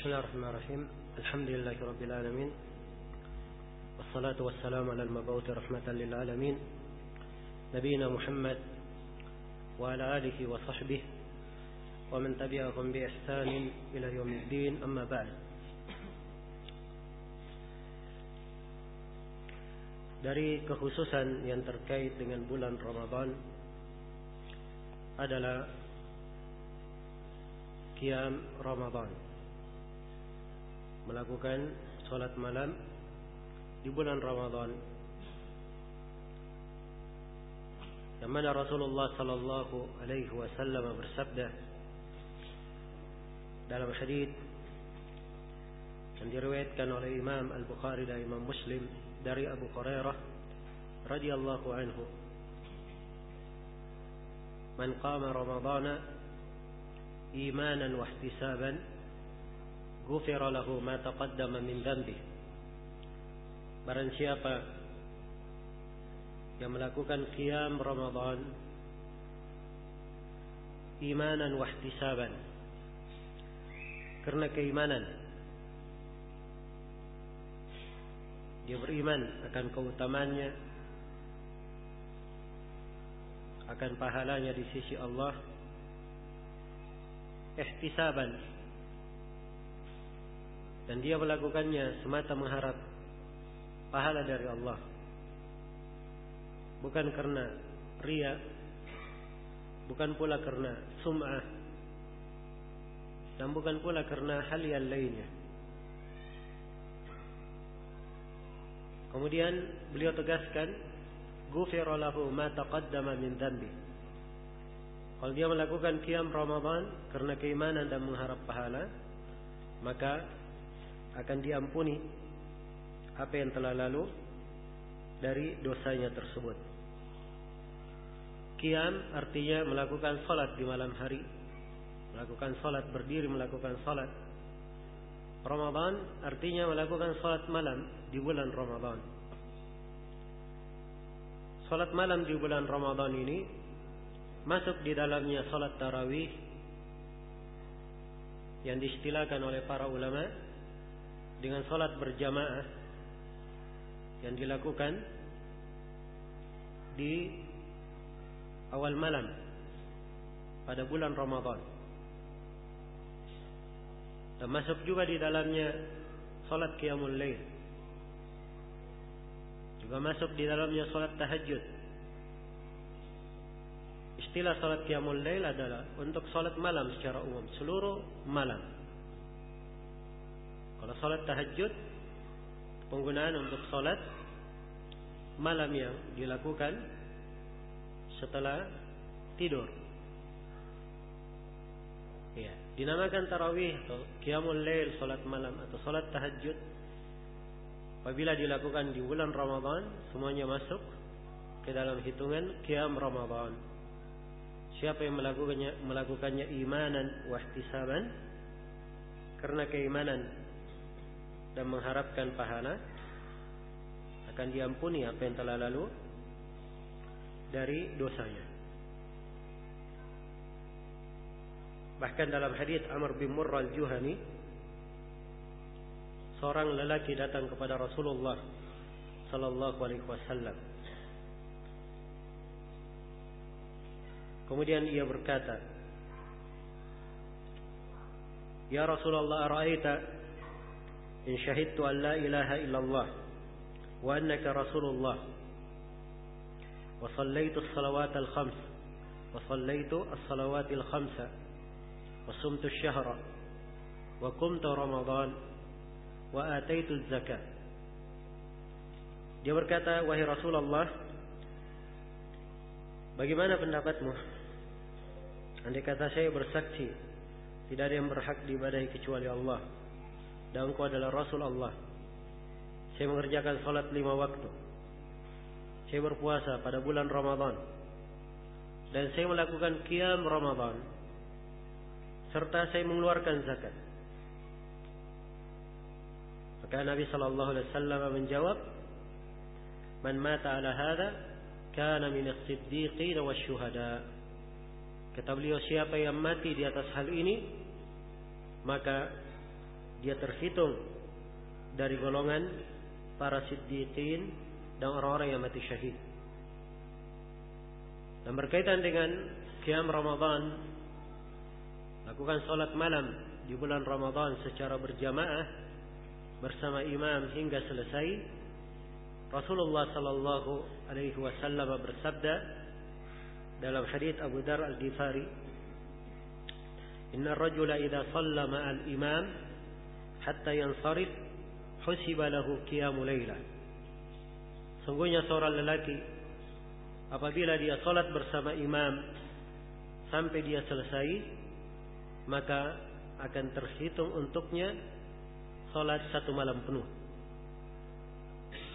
بسم الله الرحمن الرحيم. الحمد لله رب العالمين. والصلاة والسلام على المبعوث رحمة للعالمين. نبينا محمد وعلى آله وصحبه ومن تبعهم بإحسان إلى يوم الدين. أما بعد. Dari kekhususan yang terkait dengan bulan Ramadan adalah Qiyam Ramadan. Melakukan solat malam di bulan Ramadan Yang mana Rasulullah sallallahu alaihi wasallam bersabda dalam hadis yang diriwayatkan oleh Imam Al-Bukhari dan Imam Muslim dari Abu Hurairah radhiyallahu anhu Man qama Ramadhan imanan wa ihtisaban ghufira lahu ma taqaddama min dhanbi. Barang siapa yang melakukan qiyam Ramadan imanan wa ihtisaban karena keimanan dia beriman akan keutamannya akan pahalanya di sisi Allah ihtisaban dan dia melakukannya semata mengharap pahala dari Allah bukan karena ria bukan pula karena sum'ah dan bukan pula karena hal yang lainnya Kemudian beliau tegaskan ghufira lahu ma taqaddama min dhanbi. Kalau dia melakukan qiyam Ramadan karena keimanan dan mengharap pahala, maka akan diampuni apa yang telah lalu dari dosanya tersebut. Qiyam artinya melakukan salat di malam hari, melakukan salat berdiri melakukan salat Ramadan artinya melakukan salat malam di bulan Ramadan. Salat malam di bulan Ramadan ini masuk di dalamnya salat tarawih yang diistilahkan oleh para ulama dengan salat berjamaah yang dilakukan di awal malam pada bulan Ramadan. Dan masuk juga di dalamnya salat qiyamul lail. Juga masuk di dalamnya salat tahajud. Istilah salat qiyamul lail adalah untuk salat malam secara umum, seluruh malam. Kalau salat tahajud penggunaan untuk salat malam yang dilakukan setelah tidur. Ya, dinamakan tarawih atau qiyamul lail, salat malam atau salat tahajud. Apabila dilakukan di bulan Ramadan, semuanya masuk ke dalam hitungan qiyam Ramadan. Siapa yang melakukannya melakukannya imanan wa ihtisaban karena keimanan dan mengharapkan pahala akan diampuni apa yang telah lalu dari dosanya. Bahkan dalam hadis Amr bin Murrah al-Juhani seorang lelaki datang kepada Rasulullah sallallahu alaihi wasallam. Kemudian ia berkata, "Ya Rasulullah, ara'aita إن شهدت أن لا إله إلا الله وأنك رسول الله وصليت الصلوات الخمس وصليت الصلوات الخمسة وصمت الشهر وقمت رمضان وآتيت الزكاة Dia berkata, wahai Rasulullah, bagaimana pendapatmu? Andai kata saya bersaksi, tidak ada yang berhak diibadahi kecuali Allah Dan engkau adalah Rasul Allah. Saya mengerjakan salat lima waktu. Saya berpuasa pada bulan Ramadan. Dan saya melakukan qiyam Ramadan serta saya mengeluarkan zakat. Maka Nabi wasallam menjawab, "Man mata ala hadha kana min as-siddiqin wasyuhada." Kata beliau siapa yang mati di atas hal ini maka dia terhitung dari golongan para siddiqin dan orang-orang yang mati syahid. Dan berkaitan dengan qiyam Ramadan, lakukan salat malam di bulan Ramadan secara berjamaah bersama imam hingga selesai. Rasulullah sallallahu alaihi wasallam bersabda dalam hadis Abu Dar Al-Ghifari, "Inna ar-rajula idza shalla ma'al imam hatta yansarif husiba lahu qiyamul lailah." Sungguhnya seorang lelaki apabila dia salat bersama imam sampai dia selesai maka akan terhitung untuknya salat satu malam penuh.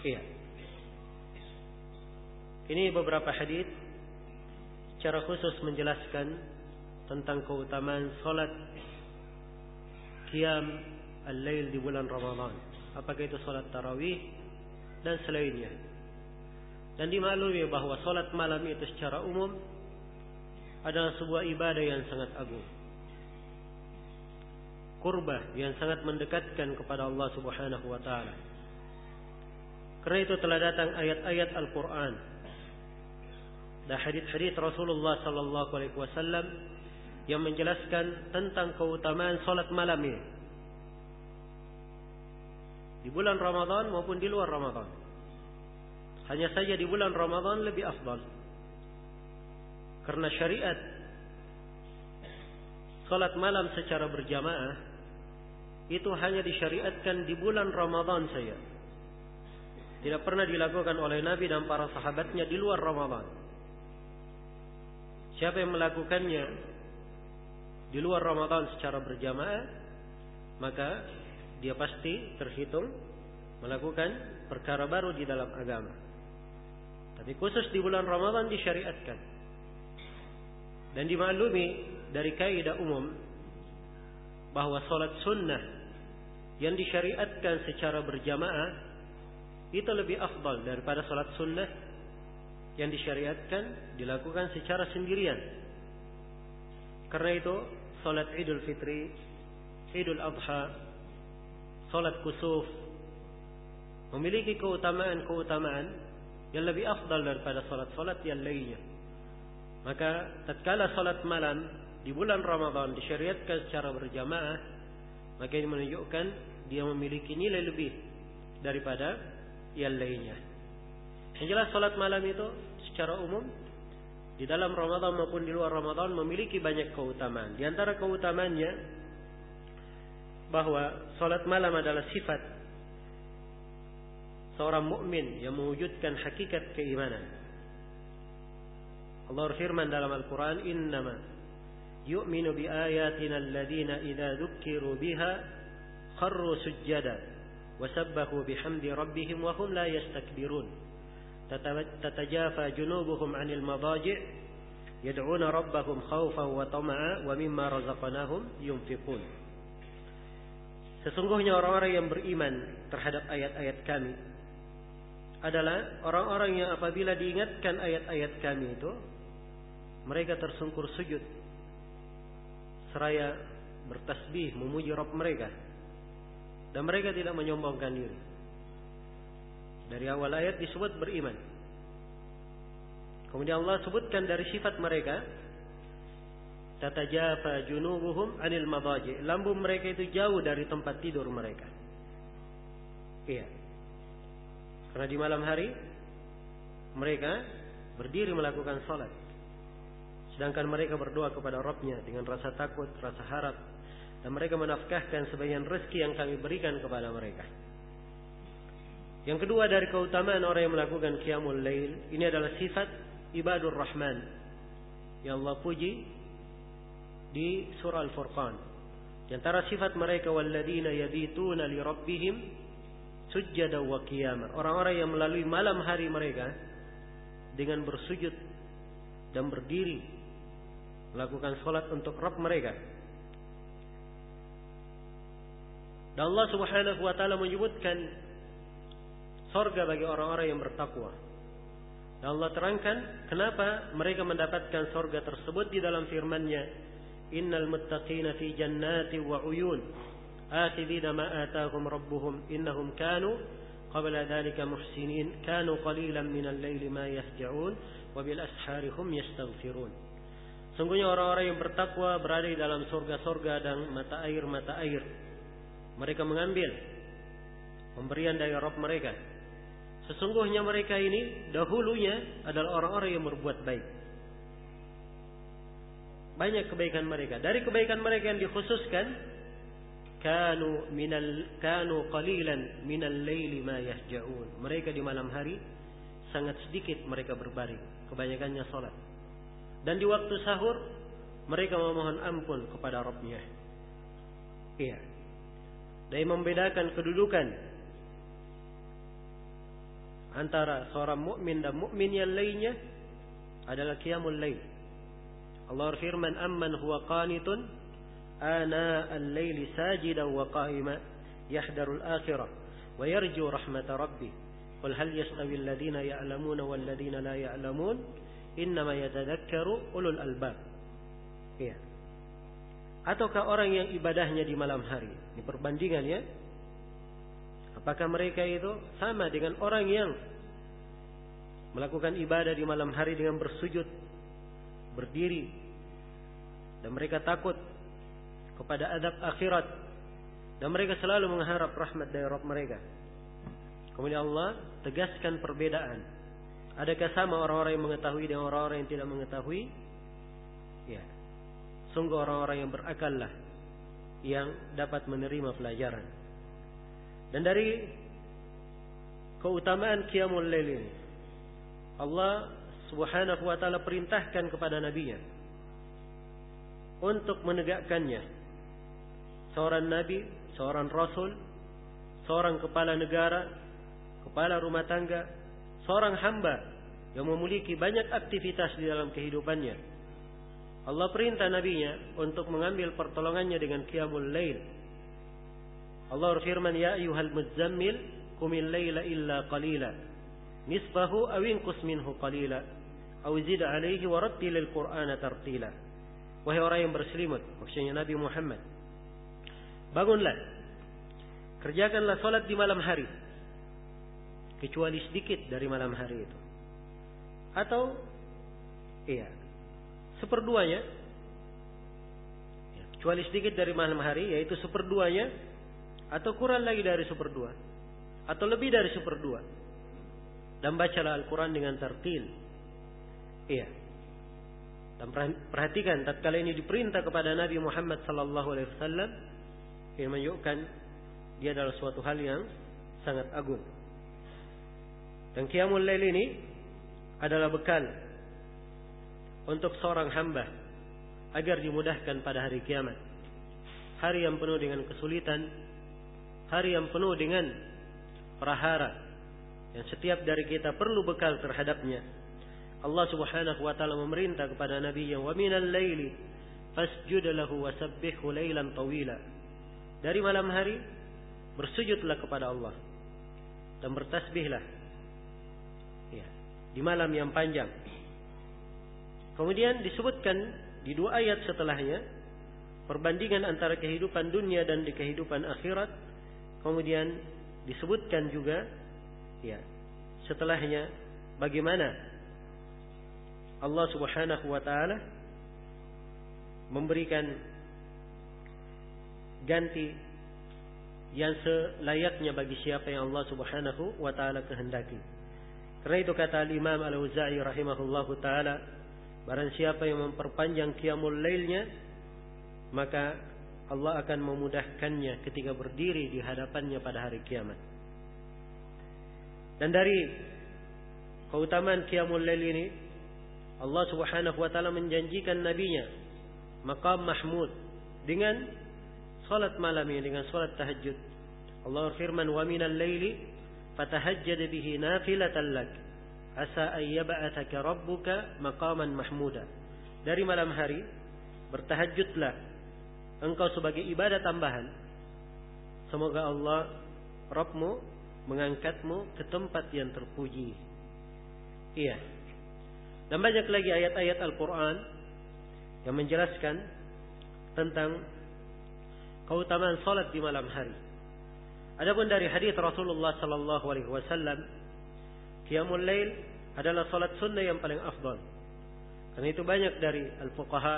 Iya. Ini beberapa hadis secara khusus menjelaskan tentang keutamaan salat qiyam al-lail di bulan Ramadan. Apakah itu salat tarawih dan selainnya. Dan dimaklumi bahawa solat malam itu secara umum adalah sebuah ibadah yang sangat agung. Kurbah yang sangat mendekatkan kepada Allah Subhanahu wa taala. Karena itu telah datang ayat-ayat Al-Qur'an dan hadis-hadis Rasulullah sallallahu alaihi wasallam yang menjelaskan tentang keutamaan solat malam ini. Di bulan Ramadan maupun di luar Ramadan. Hanya saja di bulan Ramadan lebih afdal. Karena syariat salat malam secara berjamaah itu hanya disyariatkan di bulan Ramadan saja. Tidak pernah dilakukan oleh Nabi dan para sahabatnya di luar Ramadan. Siapa yang melakukannya di luar Ramadan secara berjamaah, maka dia pasti terhitung melakukan perkara baru di dalam agama. Tapi khusus di bulan Ramadan disyariatkan. Dan dimaklumi dari kaidah umum bahawa solat sunnah yang disyariatkan secara berjamaah itu lebih afdal daripada solat sunnah yang disyariatkan dilakukan secara sendirian. Karena itu solat Idul Fitri, Idul Adha, solat kusuf memiliki keutamaan-keutamaan yang lebih afdal daripada salat-salat yang lainnya. Maka tatkala salat malam di bulan Ramadan disyariatkan secara berjamaah, maka ini menunjukkan dia memiliki nilai lebih daripada yang lainnya. Yang jelas salat malam itu secara umum di dalam Ramadan maupun di luar Ramadan memiliki banyak keutamaan. Di antara keutamaannya bahwa salat malam adalah sifat seorang mukmin yang mewujudkan hakikat keimanan. Allah berfirman dalam Al-Quran, Innama yu'minu bi ayatina alladhina idha dhukkiru biha kharru sujjada wa sabbahu bihamdi rabbihim wa hum la yastakbirun. تتجافى جنوبهم عن المضاجع يدعون ربهم خوفا وطمعا ومما رزقناهم ينفقون Sesungguhnya orang-orang yang beriman terhadap ayat-ayat kami adalah orang-orang yang apabila diingatkan ayat-ayat kami itu mereka tersungkur sujud seraya bertasbih memuji Rabb mereka dan mereka tidak menyombongkan diri. Dari awal ayat disebut beriman. Kemudian Allah sebutkan dari sifat mereka tatajafa junubuhum anil madaji lambung mereka itu jauh dari tempat tidur mereka iya Karena di malam hari mereka berdiri melakukan salat. Sedangkan mereka berdoa kepada Rabbnya dengan rasa takut, rasa harap. Dan mereka menafkahkan sebagian rezeki yang kami berikan kepada mereka. Yang kedua dari keutamaan orang yang melakukan Qiyamul Lail. Ini adalah sifat ibadur Rahman. Yang Allah puji di surah Al-Furqan. Di antara sifat mereka. Walladina yabituna li Rabbihim sujjada wa qiyamah. Orang-orang yang melalui malam hari mereka dengan bersujud dan berdiri melakukan salat untuk Rabb mereka. Dan Allah Subhanahu wa taala menyebutkan surga bagi orang-orang yang bertakwa. Dan Allah terangkan kenapa mereka mendapatkan surga tersebut di dalam firman-Nya, innal muttaqina fi jannati wa uyun. Atibina ma atahum rabbuhum innahum kanu qabla dhalika muhsinin kanu qalilan min al-laili ma yahja'un wa bil ashari hum yastaghfirun. Sungguhnya orang-orang yang bertakwa berada dalam surga-surga dan mata air-mata air. Mereka mengambil pemberian dari Rabb mereka. Sesungguhnya mereka ini dahulunya adalah orang-orang yang berbuat baik. Banyak kebaikan mereka. Dari kebaikan mereka yang dikhususkan kanu minal kanu qalilan minal laili ma yahjaun. Mereka di malam hari sangat sedikit mereka berbaring, kebanyakannya salat. Dan di waktu sahur mereka memohon ampun kepada Rabbnya. Iya. Dan membedakan kedudukan antara seorang mukmin dan mukmin yang lainnya adalah qiyamul lail. Allah berfirman, "Amman huwa qanitun ana al-laili sajidan wa qa'ima yahdaru al-akhirah wa yarju rahmata rabbih." Qul hal yastawi alladhina ya'lamuna wal ladhina la ya'lamun? Innama yatadhakkaru ulul albab. Iya. Ataukah orang yang ibadahnya di malam hari? Ini perbandingan ya. Apakah mereka itu sama dengan orang yang melakukan ibadah di malam hari dengan bersujud berdiri dan mereka takut kepada adab akhirat dan mereka selalu mengharap rahmat dari Rabb mereka. Kemudian Allah tegaskan perbedaan. Adakah sama orang-orang yang mengetahui dengan orang-orang yang tidak mengetahui? Ya. Sungguh orang-orang yang berakallah yang dapat menerima pelajaran. Dan dari keutamaan qiyamul lail ini Allah Subhanahu wa taala perintahkan kepada nabinya untuk menegakkannya. Seorang nabi, seorang rasul, seorang kepala negara, kepala rumah tangga, seorang hamba yang memiliki banyak aktivitas di dalam kehidupannya. Allah perintah nabinya untuk mengambil pertolongannya dengan qiyamul lail. Allah berfirman, "Ya ayyuhal muzammil, qumil laila illa qalila." Nisfahu awin minhu qalila aw zid alaihi wa rattilil qur'ana tartila. Wahai orang yang berselimut maksudnya Nabi Muhammad bangunlah. Kerjakanlah salat di malam hari kecuali sedikit dari malam hari itu. Atau iya seperduanya ya, kecuali sedikit dari malam hari yaitu seperduanya atau kurang lagi dari seperdua atau lebih dari seperdua dan bacalah Al-Quran dengan tertil. Iya. Dan perhatikan tatkala ini diperintah kepada Nabi Muhammad sallallahu alaihi wasallam yang menunjukkan dia adalah suatu hal yang sangat agung. Dan qiyamul lail ini adalah bekal untuk seorang hamba agar dimudahkan pada hari kiamat. Hari yang penuh dengan kesulitan, hari yang penuh dengan prahara, yang setiap dari kita perlu bekal terhadapnya. Allah Subhanahu wa taala memerintah kepada Nabi yang wa minal laili fasjud lahu wasabbihhu lailan tawila. Dari malam hari bersujudlah kepada Allah dan bertasbihlah. Ya, di malam yang panjang. Kemudian disebutkan di dua ayat setelahnya perbandingan antara kehidupan dunia dan di kehidupan akhirat. Kemudian disebutkan juga Ya. Setelahnya bagaimana Allah Subhanahu wa taala memberikan ganti yang selayaknya bagi siapa yang Allah Subhanahu wa taala kehendaki. Karena itu kata Imam Al-Auza'i rahimahullahu taala, barang siapa yang memperpanjang qiyamul lailnya, maka Allah akan memudahkannya ketika berdiri di hadapannya pada hari kiamat. Dan dari keutamaan Qiyamul Lail ini Allah Subhanahu wa taala menjanjikan nabinya maqam mahmud dengan salat malam ini dengan salat tahajud. Allah berfirman wa minal laili fatahajjad bihi nafilatan lak asa yab'athaka rabbuka maqaman mahmuda. Dari malam hari bertahajudlah engkau sebagai ibadah tambahan. Semoga Allah Rabbmu mengangkatmu ke tempat yang terpuji. Iya. Dan banyak lagi ayat-ayat Al-Quran yang menjelaskan tentang keutamaan salat di malam hari. Adapun dari hadis Rasulullah sallallahu alaihi wasallam, qiyamul lail adalah salat sunnah yang paling afdal. Karena itu banyak dari al-fuqaha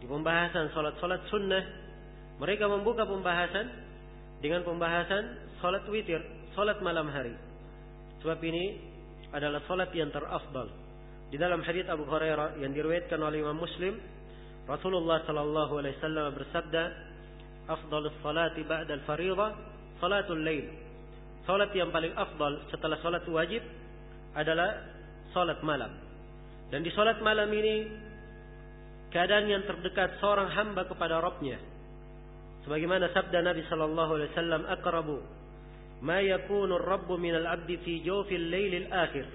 di pembahasan salat-salat sunnah mereka membuka pembahasan dengan pembahasan salat witir, salat malam hari. Sebab ini adalah salat yang terafdal. Di dalam hadis Abu Hurairah yang diriwayatkan oleh Imam Muslim, Rasulullah sallallahu alaihi wasallam bersabda, "Afdalus salati ba'da al-fariidhah salatul lail. Salat yang paling afdal setelah salat wajib adalah salat malam. Dan di salat malam ini keadaan yang terdekat seorang hamba kepada Rabbnya. Sebagaimana sabda Nabi sallallahu alaihi wasallam aqrabu yakunu ar-rabbu min al-'abdi fi jawfi al-lail al-akhir.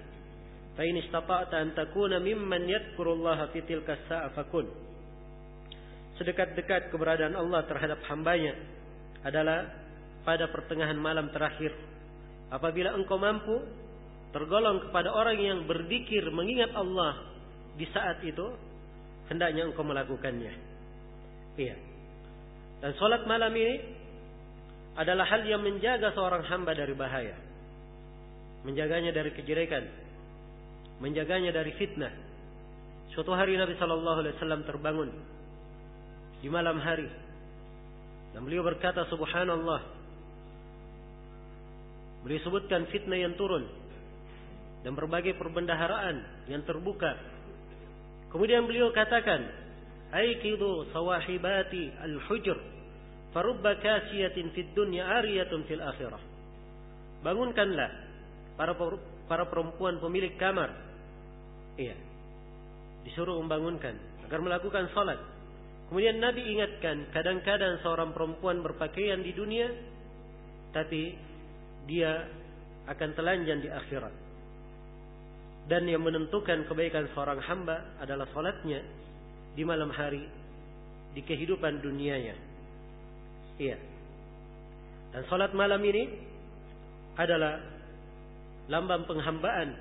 Fa in istata'ta an takuna mimman yadhkuru Allah fi tilka as-sa'a fakun. Sedekat-dekat keberadaan Allah terhadap hambanya adalah pada pertengahan malam terakhir. Apabila engkau mampu tergolong kepada orang yang berzikir mengingat Allah di saat itu, hendaknya engkau melakukannya. Iya. Dan solat malam ini adalah hal yang menjaga seorang hamba dari bahaya. Menjaganya dari kejelekan. Menjaganya dari fitnah. Suatu hari Nabi Shallallahu Alaihi Wasallam terbangun di malam hari dan beliau berkata Subhanallah Beliau sebutkan fitnah yang turun dan berbagai perbendaharaan yang terbuka. Kemudian beliau katakan, "Aikidu sawahibati al-hujr, farubba kasiyatin fid dunya ariyatun fil akhirah." Bangunkanlah para para perempuan pemilik kamar. Iya. Disuruh membangunkan agar melakukan salat. Kemudian Nabi ingatkan, kadang-kadang seorang perempuan berpakaian di dunia tapi dia akan telanjang di akhirat. Dan yang menentukan kebaikan seorang hamba adalah salatnya di malam hari di kehidupan dunianya. Iya. Dan salat malam ini adalah lambang penghambaan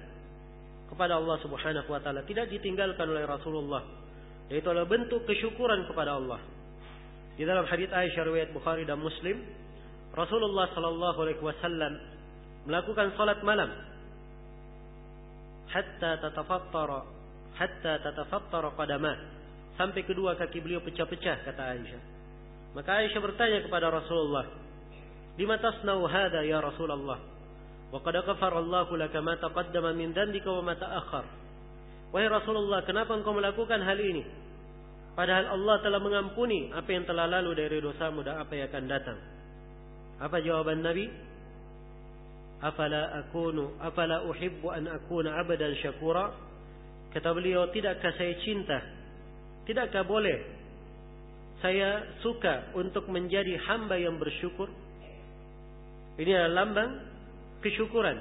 kepada Allah Subhanahu wa taala tidak ditinggalkan oleh Rasulullah. Yaitu adalah bentuk kesyukuran kepada Allah. Di dalam hadis Aisyah riwayat Bukhari dan Muslim, Rasulullah sallallahu alaihi wasallam melakukan salat malam hatta tatafattara hatta tatafattara qadamah sampai kedua kaki beliau pecah-pecah kata Aisyah. Maka Aisyah bertanya kepada Rasulullah, "Lima tasnau hada ya Rasulullah?" Wa qad ghafara Allah laka ma taqaddama min dhanbika wa ma ta'akhkhar. Wahai Rasulullah, kenapa engkau melakukan hal ini? Padahal Allah telah mengampuni apa yang telah lalu dari dosamu dan apa yang akan datang. Apa jawaban Nabi? Afala akunu afala uhibbu an akuna abadan syakura? Kata beliau, tidakkah saya cinta? Tidakkah boleh saya suka untuk menjadi hamba yang bersyukur? Ini adalah lambang kesyukuran.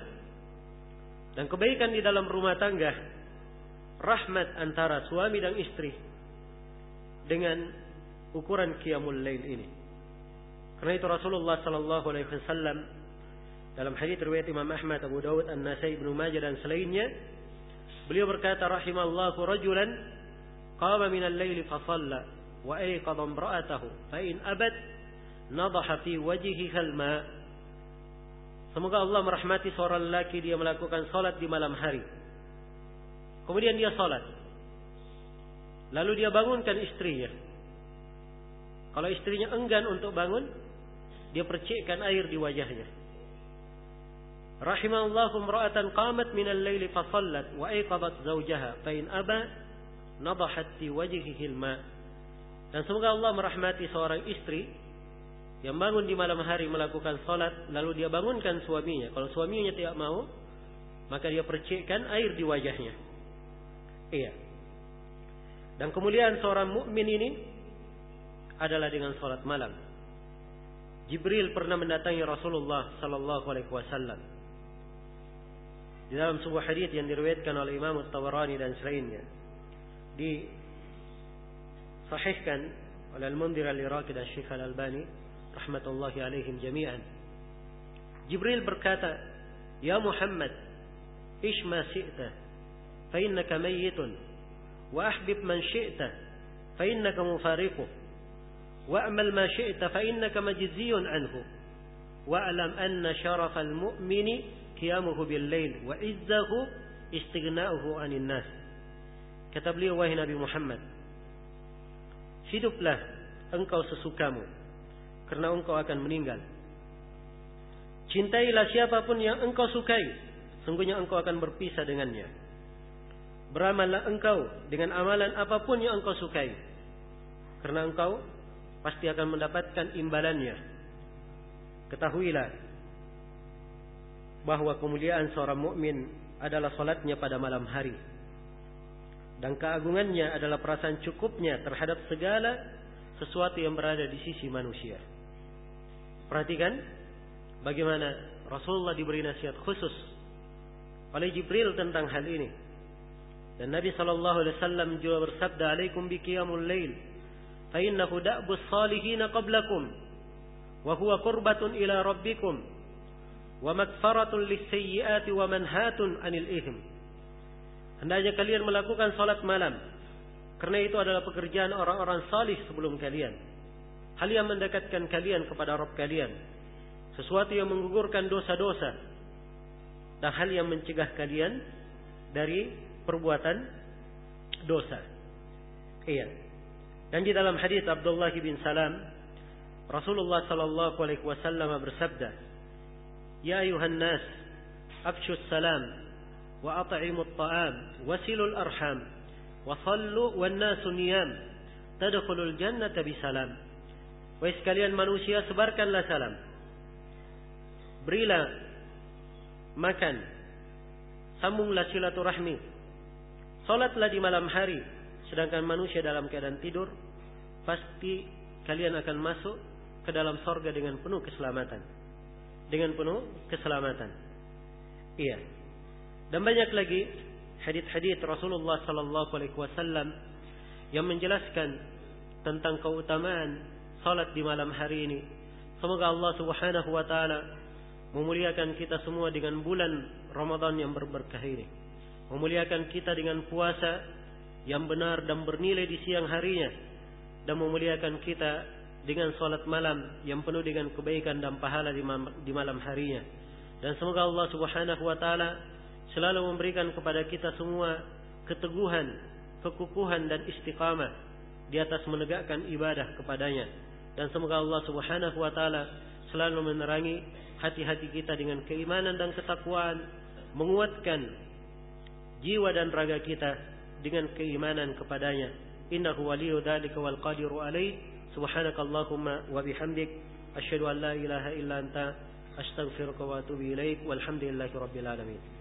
Dan kebaikan di dalam rumah tangga rahmat antara suami dan istri dengan ukuran qiyamul lail ini. Karena itu Rasulullah sallallahu alaihi wasallam dalam hadis riwayat Imam Ahmad, Abu Dawud, An-Nasai, Ibnu Majah dan selainnya, beliau berkata rahimallahu rajulan qama min al-lail fa imra'atahu fa in abad nadaha fi wajhiha al-ma' Semoga Allah merahmati seorang lelaki dia melakukan salat di malam hari. Kemudian dia salat. Lalu dia bangunkan istrinya. Kalau istrinya enggan untuk bangun, dia percikkan air di wajahnya. Rahimallahu imra'atan qamat min al-laili fa sallat wa ayqadat zawjaha fa in aba nadahat fi wajhihi al-ma. Dan semoga Allah merahmati seorang istri yang bangun di malam hari melakukan salat lalu dia bangunkan suaminya. Kalau suaminya tidak mau, maka dia percikkan air di wajahnya. Iya. Dan kemuliaan seorang mukmin ini adalah dengan salat malam. Jibril pernah mendatangi Rasulullah sallallahu alaihi wasallam. Di dalam sebuah hadis yang diriwayatkan oleh Imam At-Tabarani dan selainnya. Di sahihkan oleh Al-Mundhir Al-Iraqi dan Syekh Al-Albani rahmatullahi alaihim jami'an. Jibril berkata, "Ya Muhammad, ish ma syi'ta, fa innaka mayyitun, wa ahbib man syi'ta, fa innaka mufariquh." wa'mal ma syi'ta fa innaka majziyun anhu wa'lam anna syarafal mu'mini qiyamuhu bil lail wa izzahu istighna'uhu 'anil nas kata beliau wahai Nabi Muhammad hiduplah engkau sesukamu karena engkau akan meninggal. Cintailah siapapun yang engkau sukai sungguhnya engkau akan berpisah dengannya. Beramallah engkau dengan amalan apapun yang engkau sukai karena engkau pasti akan mendapatkan imbalannya. Ketahuilah bahwa kemuliaan seorang mukmin adalah salatnya pada malam hari dan keagungannya adalah perasaan cukupnya terhadap segala sesuatu yang berada di sisi manusia. Perhatikan bagaimana Rasulullah diberi nasihat khusus oleh Jibril tentang hal ini. Dan Nabi sallallahu alaihi wasallam juga bersabda alaikum biqiyamul lail fa innahu da'bus salihin qablakum wa huwa qurbatun ila rabbikum wa magfaratun lis-sayyi'ati wa manhatun 'anil ithm hendaknya kalian melakukan salat malam. Karena itu adalah pekerjaan orang-orang salih sebelum kalian. Hal yang mendekatkan kalian kepada Rabb kalian. Sesuatu yang menggugurkan dosa-dosa. Dan hal yang mencegah kalian dari perbuatan dosa. Iya. Dan di dalam hadis Abdullah bin Salam, Rasulullah sallallahu alaihi wasallam bersabda, "Ya ayuhan nas, afshu salam wa at'imu at-ta'am, wasilu al-arham, wa sallu wan nasu niyam, tadkhulul jannata bi salam." Wahai sekalian manusia, sebarkanlah salam. Berilah makan. Sambunglah silaturahmi Salatlah di malam hari sedangkan manusia dalam keadaan tidur pasti kalian akan masuk ke dalam sorga dengan penuh keselamatan. Dengan penuh keselamatan. Iya. Dan banyak lagi hadis-hadis Rasulullah sallallahu alaihi wasallam yang menjelaskan tentang keutamaan salat di malam hari ini. Semoga Allah Subhanahu wa taala memuliakan kita semua dengan bulan Ramadan yang berberkah ini. Memuliakan kita dengan puasa yang benar dan bernilai di siang harinya. Dan memuliakan kita dengan salat malam yang penuh dengan kebaikan dan pahala di malam harinya. Dan semoga Allah Subhanahu wa taala selalu memberikan kepada kita semua keteguhan, kekukuhan dan istiqamah di atas menegakkan ibadah kepadanya dan semoga Allah Subhanahu wa taala selalu menerangi hati-hati kita dengan keimanan dan ketakwaan menguatkan jiwa dan raga kita dengan keimanan kepadanya. Innahu waliyu dzalika wal qadiru alaih. Subhanakallahumma wa bihamdik asyhadu an la ilaha illa anta astaghfiruka wa atubu ilaik. Walhamdulillahi rabbil alamin.